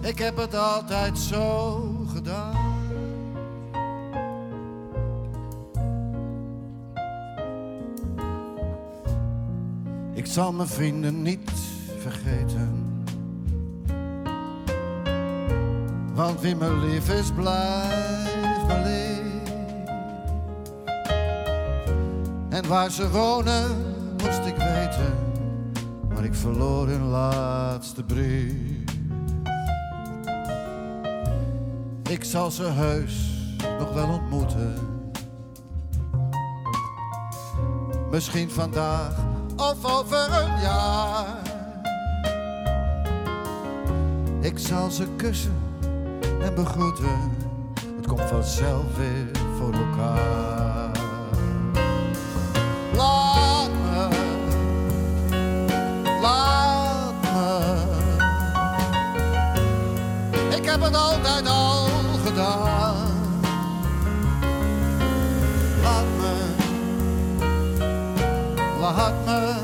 Ik heb het altijd zo zal mijn vrienden niet vergeten. Want wie me lief is, blijft me lief. En waar ze wonen, moest ik weten. Maar ik verloor hun laatste brief. Ik zal ze heus nog wel ontmoeten. Misschien vandaag of over een jaar. Ik zal ze kussen en begroeten. Het komt vanzelf weer voor elkaar. Laat me, laat me. Ik heb het altijd al gedaan. Me.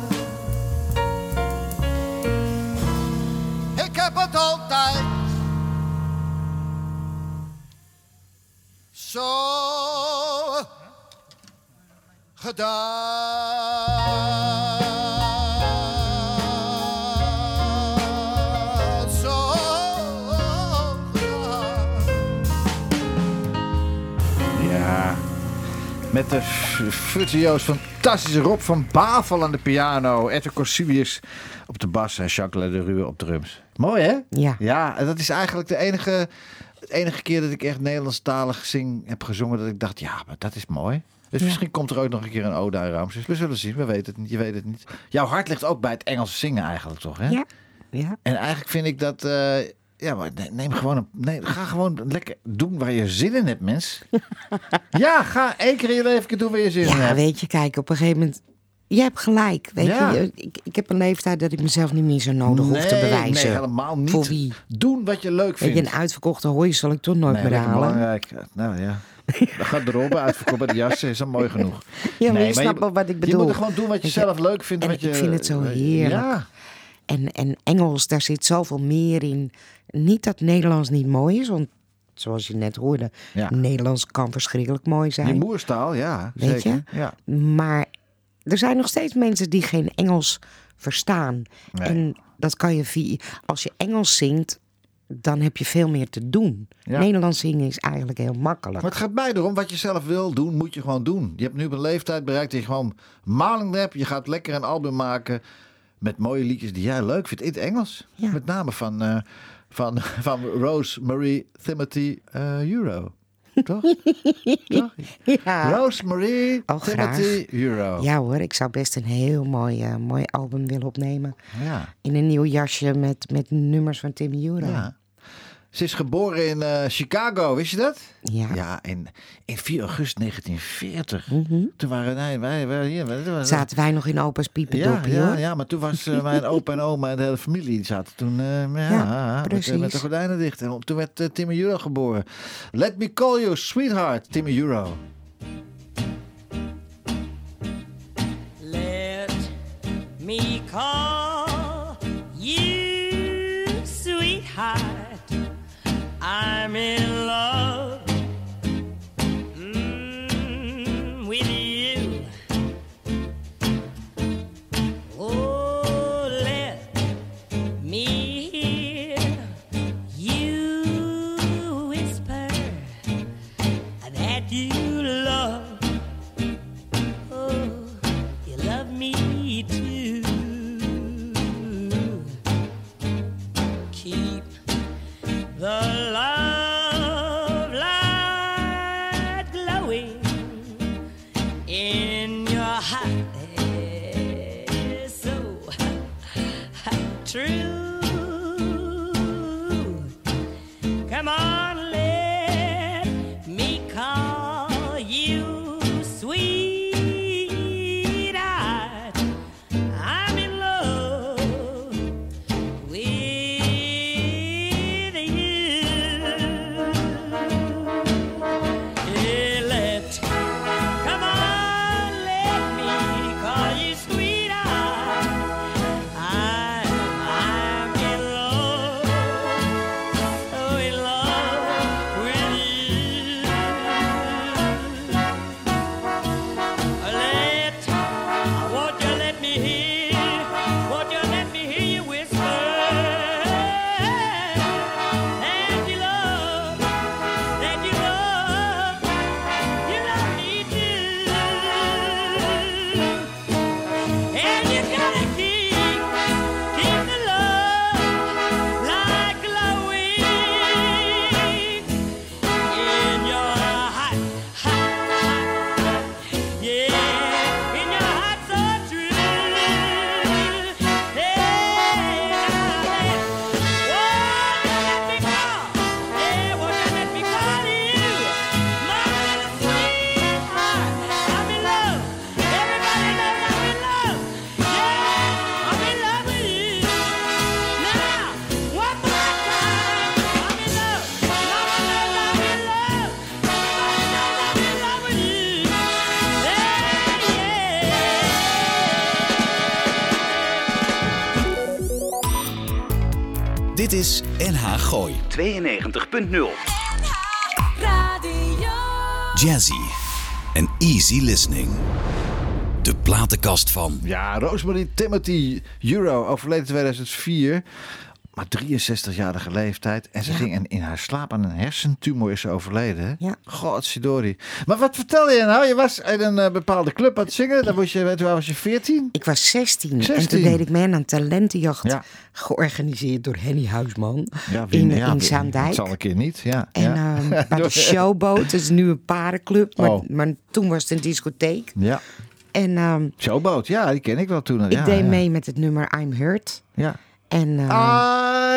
Ik heb het altijd zo gedaan. Met de f- virtuoos fantastische Rob van Bavel aan de piano. Ette Corsulius op de bas en Jacques de Rue op drums. Mooi hè? Ja. Ja, en dat is eigenlijk de enige, de enige keer dat ik echt Nederlandstalig zing, heb gezongen. Dat ik dacht, ja, maar dat is mooi. Dus Ja. misschien komt er ook nog een keer een ode aan Ramses. We zullen zien, we weten het niet, je weet het niet. Jouw hart ligt ook bij het Engels zingen eigenlijk toch hè? Ja. ja. En eigenlijk vind ik dat... eh, ja, maar ne- neem gewoon een, ga gewoon lekker doen waar je zin in hebt, mens. [LAUGHS] ja, ga één keer in je leven doen waar je zin in Ja, hebt. weet je, kijk, op een gegeven moment... Je hebt gelijk, weet Ja. je. Ik, ik heb een leeftijd dat ik mezelf niet meer zo nodig hoef te bewijzen. Nee, helemaal niet. Voor wie? Doen wat je leuk Weet vindt. je, een uitverkochte hooi zal ik toch nooit nee, meer halen. belangrijk. Nou ja. Dan gaat de robben [LAUGHS] uitverkocht bij de jassen. Is al mooi genoeg. Ja, maar Nee, je snapt wel wat ik bedoel. Je moet er gewoon doen wat je Weet je, zelf leuk vindt. en wat je, ik vind het zo heerlijk. Ja. En, en Engels, daar zit zoveel meer in. Niet dat Nederlands niet mooi is, want zoals je net hoorde, Ja. Nederlands kan verschrikkelijk mooi Je zijn. moerstaal, ja. Weet zeker. je? Ja. Maar er zijn nog steeds mensen die geen Engels verstaan. Nee. En dat kan je via. Als je Engels zingt, dan heb je veel meer te doen. Ja. Nederlands zingen is eigenlijk heel makkelijk. Maar het gaat mij erom, wat je zelf wil doen, moet je gewoon doen. Je hebt nu een leeftijd bereikt dat je gewoon maling hebt. Je gaat lekker een album maken. Met mooie liedjes die jij leuk vindt in het Engels. Ja. Met name van, eh, van, [LAUGHS] van Rosemary Timothy eh, Euro. Toch? [LAUGHS] Toch? Ja. Rosemary Oh. Timothy Euro. ja hoor, ik zou best een heel mooi, eh, mooi album willen opnemen. Ja. In een nieuw jasje met, met nummers van Tim Jura. ja. Ze is geboren in eh, Chicago, wist je dat? Ja. Ja, in, in 4 augustus 1940. Mhm. Toen waren nee, wij, wij hier. Wij, Zaten wij nog in opa's ja, piependoppie ja, hoor. ja, maar toen was eh, mijn opa en oma en de hele familie die zaten toen eh, ja, Ja, met, met, de gordijnen dicht. En toen werd Timmy Euro geboren. Let me call you sweetheart, Timmy Euro. Let me call is NH Gooi 92.0 Jazzy en easy listening. De platenkast van Ja, Rosemary Timothy Euro overleden 2004. Maar 63-jarige leeftijd. En ze Ja. ging in, in haar slaap aan een hersentumor is overleden. hè? Ja. Godsidori. Maar wat vertel je nou? Je was in een eh, bepaalde club aan het zingen. Dan was je, toen was je 14. Ik was 16, en 16. toen deed ik mee aan een talentenjacht. Ja. Georganiseerd door Henny Huisman Ja, wie- in, ja, in Zaandijk. Het zal een keer niet, ja. En bij [LAUGHS] de Showboat, dat is nu een parenclub. Maar, Oh. maar toen was het een discotheek. ja. En ehm, Showboat, ja, die ken ik wel toen. ik ja, deed mee met het nummer I'm Hurt. Ja. En, ehm,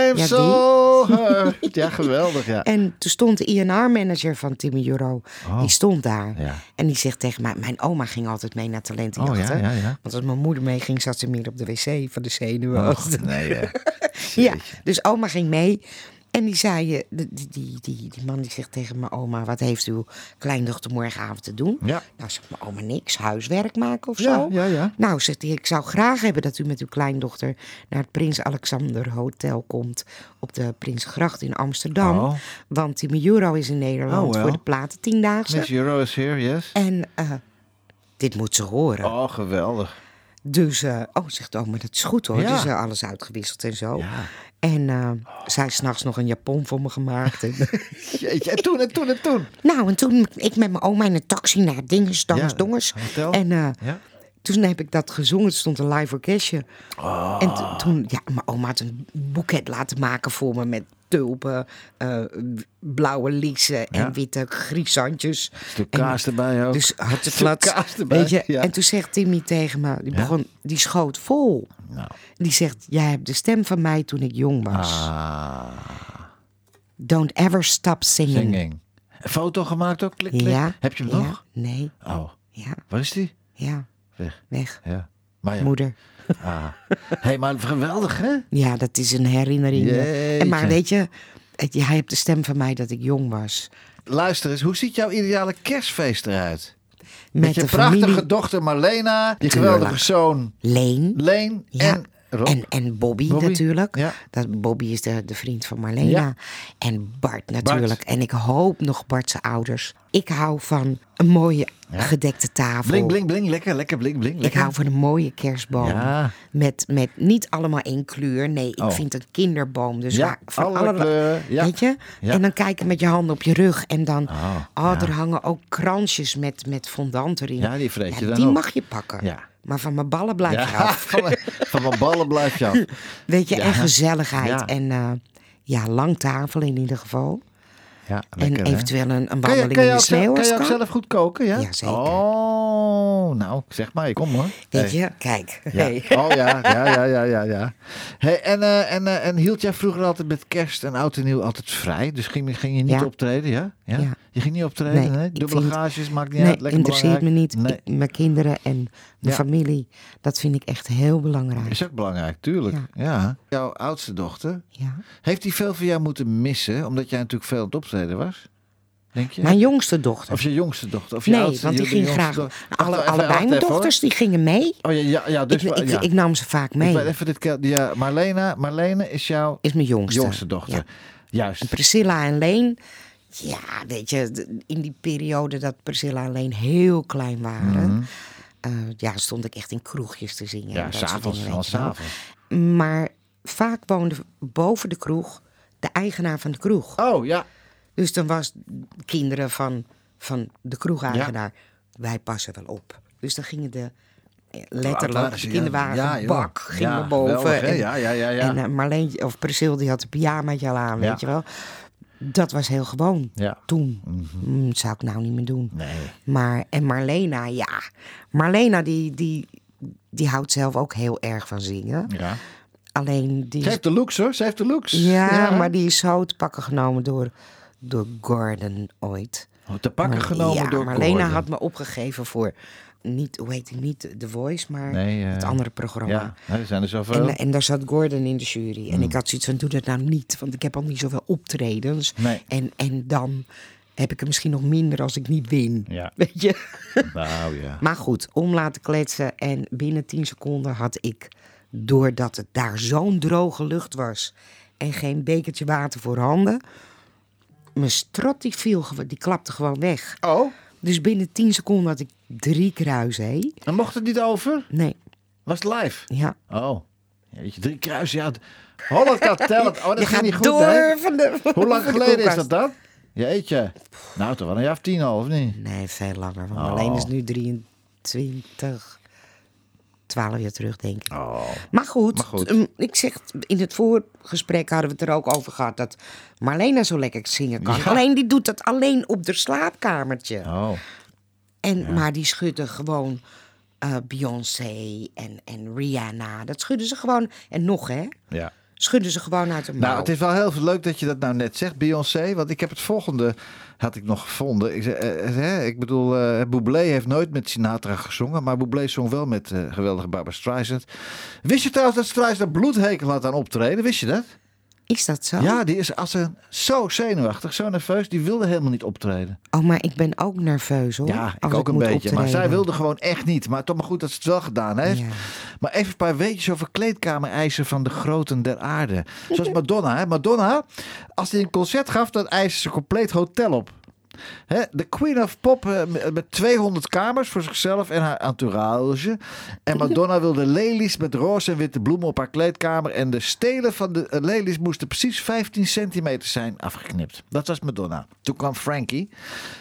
I'm ja, so hurt. Ja, geweldig, ja. [LAUGHS] en toen stond de INR-manager van Timmy Euro, Oh. die stond daar. Ja. En die zegt tegen mij, mijn oma ging altijd mee naar talentenjachten. Oh, ja. Want als mijn moeder meeging, zat ze meer op de wc van de zenuwen. Nee. [LAUGHS] Ja, dus oma ging mee. En die zei, eh, die, die, die, die, die man die zegt tegen mijn oma, wat heeft uw kleindochter morgenavond te doen? Ja. Nou, zegt mijn oma niks, huiswerk maken of zo. ja, ja. Nou, zegt hij, ik zou graag hebben dat u met uw kleindochter naar het Prins Alexander Hotel komt op de Prinsgracht in Amsterdam. Oh. Want Timmy Euro is in Nederland Oh, voor de platen tiendaagse. Miss Euro is here, yes. En eh, dit moet ze horen. Oh, geweldig. Dus, eh, oh, zegt oma, dat is goed hoor. Ja. Dus eh, alles uitgewisseld en zo. Ja. En eh, zij heeft s'nachts nog een japon voor me gemaakt. En, [LAUGHS] Jeetje, en toen, en toen, en toen. nou, en toen ik met mijn oma in een taxi naar Dinges, Dangers, Ja, Dongers. hotel. En Ja. toen heb ik dat gezongen. Het stond een live orkestje. En to- toen, ja, mijn oma had een boeket laten maken voor me met tulpen, eh, blauwe liezen en Ja. witte griesantjes. Stuk En- kaas erbij ook. Dus flat. kaas erbij, Weet je? ja. En toen zegt Timmy tegen me, die, begon, die schoot vol. Nou. Die zegt, jij hebt de stem van mij toen ik jong was. Ah, Don't ever stop singing. singing. Een foto gemaakt ook? Klik, klik. Ja. Heb je hem nog? Nee. Oh, Ja, waar is die? ja. Weg. Weg. Ja. Maar ja. Moeder. Ah. hey, maar geweldig, hè? Ja, dat is een herinnering. En maar weet je, het- jij hebt de stem van mij dat ik jong was. Luister eens, hoe ziet jouw ideale kerstfeest eruit? Met, Met je prachtige familie dochter Marlena, die Tuurlijk. geweldige zoon Leen. Leen Ja. en Rob. En, en Bobby, Bobby, natuurlijk. ja. Dat, Bobby is de, de vriend van Marlena. Ja. En Bart natuurlijk. En ik hoop nog Bart's ouders. Ik hou van een mooie gedekte tafel. Bling, bling, bling. Lekker, lekker, bling, bling. Ik hou van een mooie kerstboom. Met, met niet allemaal één kleur. Nee, ik Oh. vind een kinderboom. Dus Ja, van alle. Weet je? En dan kijken met je handen op je rug. En dan, Oh, oh, er hangen ook kransjes met, met fondant erin. Ja, die vreet je dan Die mag je pakken. Ja. Maar van mijn ballen blijf je Ja, af. [LAUGHS] van, mijn- van mijn ballen blijf je af. Weet je, Ja. en gezelligheid. En eh, ja, lang tafel in ieder geval. Ja, lekker, en eventueel een, een Kan je, wandeling kan je in de zelf- sneeuw kan je ook kan. zelf goed koken, ja? Oh, nou, zeg maar, ik kom hoor. Weet Hey. je, kijk. Ja. Hey. Oh ja, ja, ja, ja, ja. ja. Hey, en, eh, en, eh, en hield jij vroeger altijd met kerst en oud en nieuw altijd vrij? Dus ging, ging je niet Ja. optreden, ja? ja? Je ging niet optreden, Nee, nee? Dubbele vind- gages, maakt niet Nee, uit, lekker interesseert me niet. Nee, mijn kinderen en mijn Ja. familie, dat vind ik echt heel belangrijk. is ook belangrijk, tuurlijk. Ja. Ja. Jouw oudste dochter, Ja. heeft die veel van jou moeten missen? Omdat jij natuurlijk veel aan het optreden was? Denk je? Mijn jongste dochter. Of je jongste dochter? Of je nee, oudste, want die ging graag. Alle, even, allebei mijn hoor. dochters die gingen mee. Oh ja, ja, ja dus ik, ik, ja. ik nam ze vaak mee. even dit. Ja, Marlena, Marlene is jouw Is mijn jongste. jongste dochter. Juist. En Priscilla en Leen. Ja, weet je, in die periode dat Priscilla en Leen heel klein waren. eh, ja, stond ik echt in kroegjes te zingen. en Mhm. Ja, s'avonds. Al s'avonds. Maar vaak woonde boven de kroeg de eigenaar van de kroeg. Oh ja. Dus dan was kinderen van, van de kroegeigenaar. Wij passen wel op. Dus dan gingen de eh, letterlijk waren de ze, ja. kinderwagen Ja, joh. bak ging Ja, naar boven. en Ja, ja, ja, ja. en Marleen of Priscilla die had een pyjamaatje al aan, Ja. weet je wel. Dat was heel gewoon. Ja. Toen. Mm, dat zou ik nou niet meer doen. Nee. Maar, en Marlena, ja. Marlena die, die, die houdt zelf ook heel erg van zingen. Ja. Alleen die... Ze heeft de looks hoor. Ze heeft de looks. ja, maar die is zo te pakken genomen door, door Gordon ooit. Oh, te pakken Maar- genomen ja, door Marlena Gordon. had me opgegeven voor, niet, hoe heet niet The Voice, maar Nee, eh, het andere programma. Ja, nee, er zijn er zoveel. En, en daar zat Gordon in de jury. En ik had zoiets van, doe dat nou niet. Want ik heb al niet zoveel optredens. Nee. En, en dan heb ik er misschien nog minder als ik niet win. Ja. [LAUGHS] Weet je? Nou ja. Maar goed, om laten kletsen. En binnen 10 seconden had ik, doordat het daar zo'n droge lucht was... en geen bekertje water voor handen... mijn strot die viel, die klapte gewoon weg. Oh, Dus binnen 10 seconden had ik drie kruisen, hé? dan mocht het niet over? Nee, Was het live? ja. Oh. Jeetje, drie kruisen. Ja. Holland Got Talent. Oh, dat Je ging gaat niet goed, door hè? van de Hoe lang geleden is dat dan? Jeetje. Nou, toch wel een jaar of tien al, of niet? Nee, veel langer. Want Oh. Marleen is nu 23, 12 jaar terug, denk ik. Oh. Maar goed, Maar goed. ehm, ik zeg, in het voorgesprek hadden we het er ook over gehad dat Marlena zo lekker zingen kan. Ja. Alleen die doet dat alleen op de slaapkamertje. Oh. En, Maar die schudden gewoon eh, Beyoncé en, en Rihanna. Dat schudden ze gewoon. En nog, hè? Ja. Schudden ze gewoon uit de mouw. Nou, het is wel heel leuk dat je dat nou net zegt, Beyoncé. Want ik heb het volgende, had ik nog gevonden. Ik, eh, eh, ik bedoel, eh heeft nooit met Sinatra gezongen. Maar Bublé zong wel met eh, geweldige Barbara Streisand. Wist je trouwens dat Streisand bloedhekel had aan optreden? Wist je dat? Is dat zo? Ja, die is als een, zo zenuwachtig, zo nerveus. Die wilde helemaal niet optreden. Oh, maar ik ben ook nerveus, hoor. Ja, ik ook een beetje. Maar zij wilde gewoon echt niet. Maar toch maar goed dat ze het wel gedaan heeft. Ja. Maar even een paar weetjes over kleedkamereisen van de groten der aarde. [LAUGHS] Zoals Madonna. Hè? Madonna, als hij een concert gaf, dan eiste ze compleet hotel op. De Queen of Pop eh, met- met 200 kamers voor zichzelf en haar entourage. En [LAUGHS] Madonna wilde lelies met roze en witte bloemen op haar kleedkamer. En de stelen van de eh, lelies moesten precies 15 centimeter zijn afgeknipt. Dat was Madonna. Toen kwam Frankie.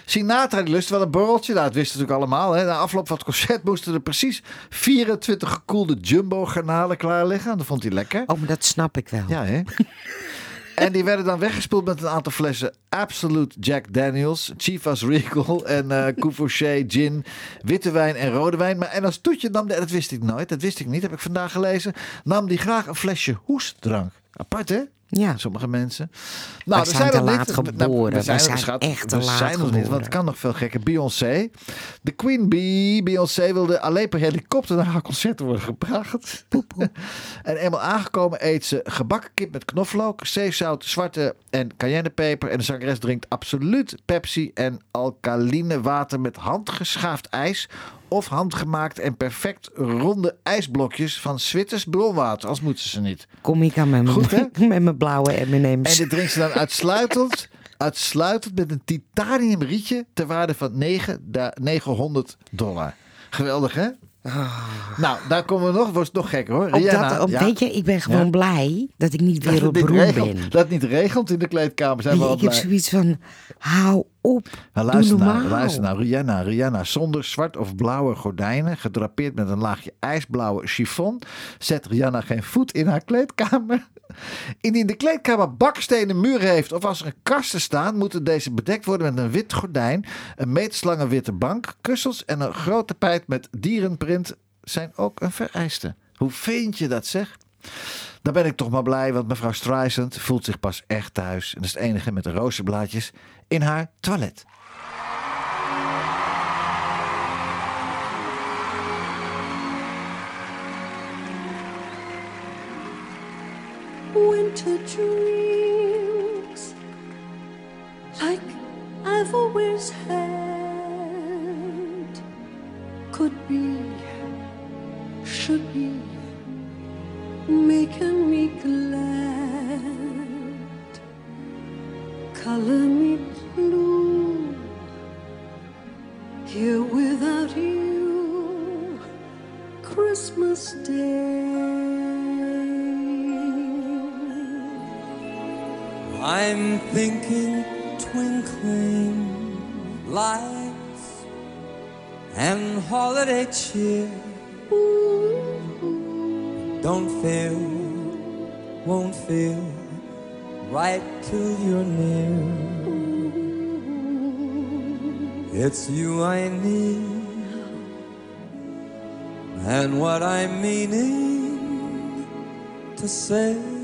Sinatra die lustte wel een borreltje. Nou, dat wisten natuurlijk allemaal. Hè. Na afloop van het concert moesten er precies 24 gekoelde jumbo garnalen klaar liggen. Dat vond hij lekker. Oh, maar dat snap ik wel. Ja, hè? [LAUGHS] En die werden dan weggespoeld met een aantal flessen Absolute Jack Daniels, Chivas Regal en Courvoisier gin, witte wijn en rode wijn. Maar en als toetje nam dat wist ik nooit, dat wist ik niet, heb ik vandaag gelezen, nam die graag een flesje hoestdrank. Apart hè? Ja. Sommige mensen. Nou, Wij zijn te nog laat geboren. Nou, Wij zijn er, echt te we laat zijn niet, want het kan nog veel gekker. Beyoncé. De Queen Bee. Beyoncé wilde alleen per helikopter naar haar concert worden gebracht. [LAUGHS] en eenmaal aangekomen eet ze gebakken kip met knoflook, zeezout, zwarte en cayennepeper. En de zangeres drinkt absoluut Pepsi en alkaline water met handgeschaafd ijs. Of handgemaakt en perfect ronde ijsblokjes van Zwitters bronwater. Als moeten ze niet. Kom ik aan met Goed, mijn, [LAUGHS] met mijn blauwe En dit drinkt ze dan uitsluitend, [LAUGHS] uitsluitend met een titanium rietje ter waarde van 9, da- 900 dollar. Geweldig, hè? Nou, daar komen we nog. Wordt het nog gekker, hoor. Op dat, Rihanna, op, ja. Weet je, ik ben gewoon Ja. blij dat ik niet dat het niet wereldberoemd ben. dat het niet regent in de kleedkamer. Zijn we al je, ik heb blij. zoiets van, hou op, Nou, luister, normaal. nou, luister nou, Rihanna, Rihanna zonder zwart of blauwe gordijnen, gedrapeerd met een laagje ijsblauwe chiffon, zet Rihanna geen voet in haar kleedkamer. [LAUGHS] Indien de kleedkamer bakstenen muren heeft of als er een kasten staan, moeten deze bedekt worden met een wit gordijn, een meterslange witte bank, kussens en een grote tapijt met dierenprint zijn ook een vereiste. Hoe vind je dat zeg? Dan ben ik toch maar blij, want mevrouw Streisand voelt zich pas echt thuis. En dat is het enige met de rozenblaadjes in haar toilet. winter dreams like I've always had could be, should be cheer. Don't feel, won't feel right till you're near. It's you I need, and what I'm meaning to say.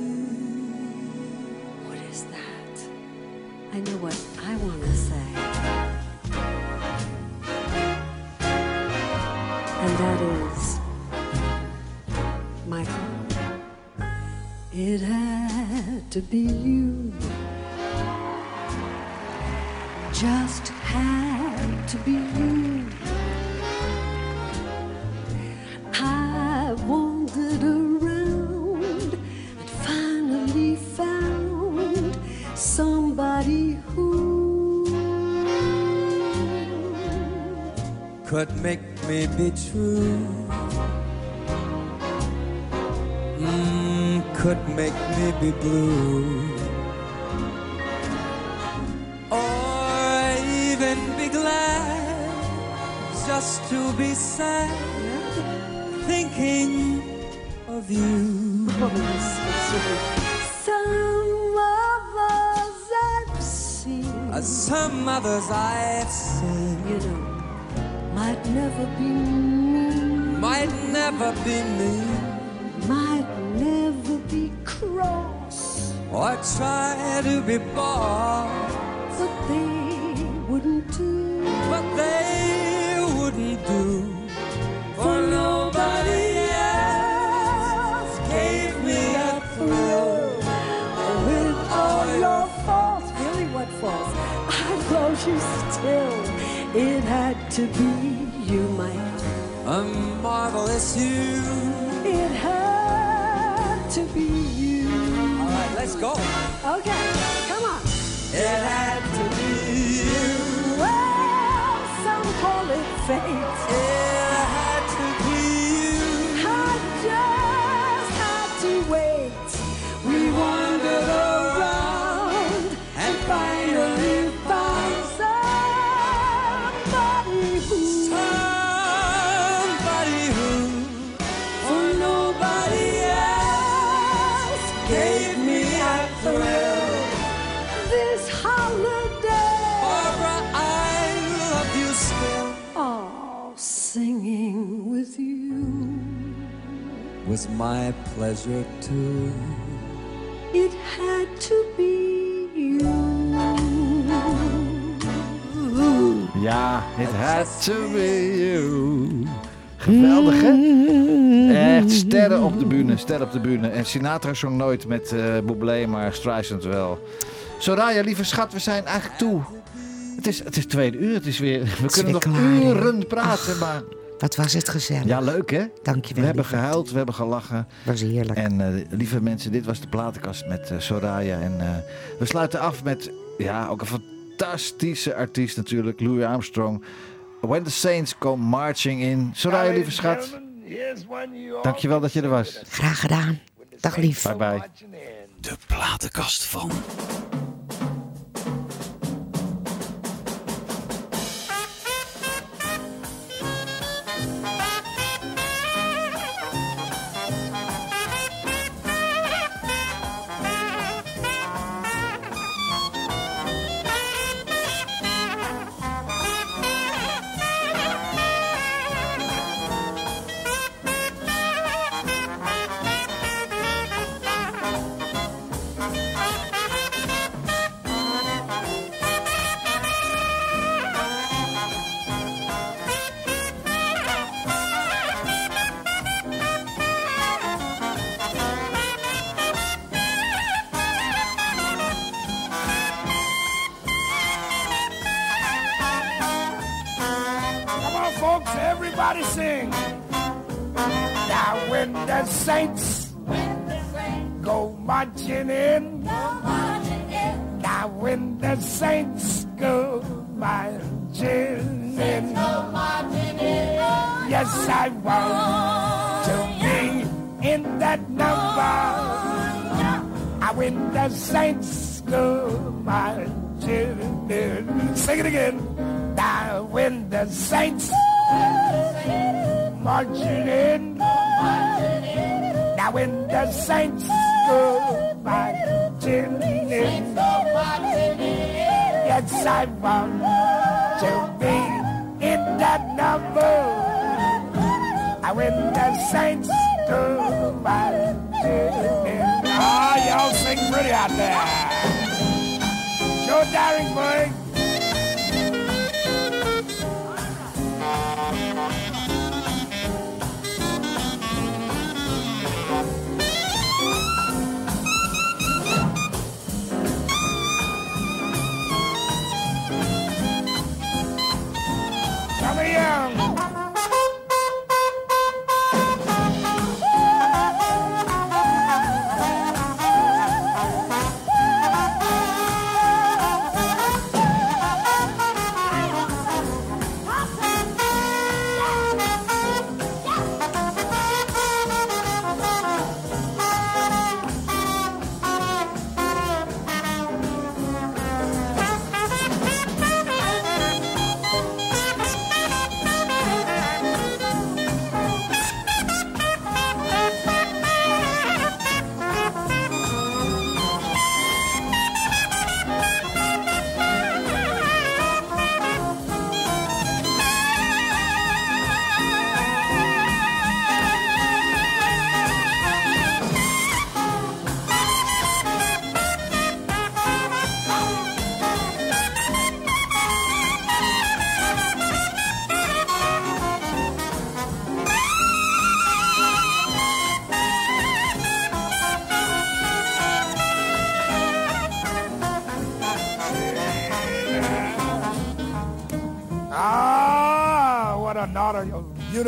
True. Mm, could make me be blue. Or even be glad just to be sad, thinking of you. some others I've seen, some others I've seen you know, might never be me, might never be me, might never be cross, or try to be bored. but they wouldn't do. but they wouldn't do for nobody else gave me a thrill With all your faults, really what faults? I love you still. It had to be you, might. A marvelous you. It had to be you. All right, let's go. Okay, come on. It had to be you. Well, some call it fate. Was my pleasure too. It had to be you. Ja, it had to be you. Geweldig, hè? Echt sterren op de bühne, sterren op de bühne. En Sinatra zong nooit met eh Bublé, maar Streisand wel. Soraya, lieve schat, we zijn eigenlijk toe. Het is, het is tweede uur, het is weer... We is kunnen nog klaar, uren praten, maar... Wat was het gezellig. Ja, leuk hè? Dankjewel. We hebben gehuild, we hebben gelachen. was heerlijk. En eh, lieve mensen, dit was de platenkast met eh, Soraya. En eh, we sluiten af met, ja, ook een fantastische artiest natuurlijk, Louis Armstrong. When the Saints Come Marching In. Soraya, lieve schat, dankjewel dat je er was. Graag gedaan. Dag lief. Bye bye. De platenkast van. Now when the saints go marching in, yes, I want to be in that number. Now, when the saints go marching in, sing it again. Now, when the saints marching in, now when the saints go marching in, yes, I want to be in that number. Now when the saints marching in, ah, y'all sing pretty out there. Joe Daringburg. Come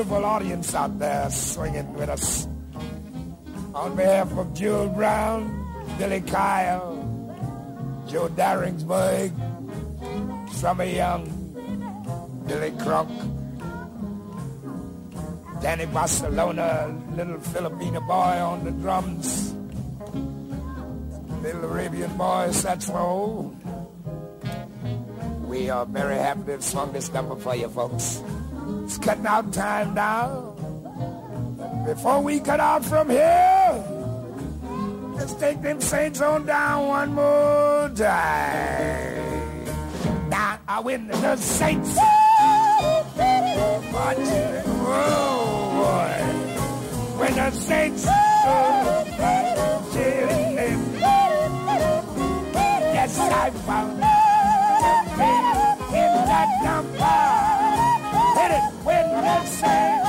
beautiful audience out there swinging with us. On behalf of Jewel Brown, Billy Kyle, Joe Daringsburg, Summer Young, Billy Crunk, Danny Barcelona, little Filipino boy on the drums, little Arabian boy saxophone. We are very happy to have swung this number for you folks. It's cutting out time now. Before we cut out from here, let's take them saints on down one more time. Now I win the saints. Marching. Whoa, boy. When the saints chilling. Yes, I found in that number say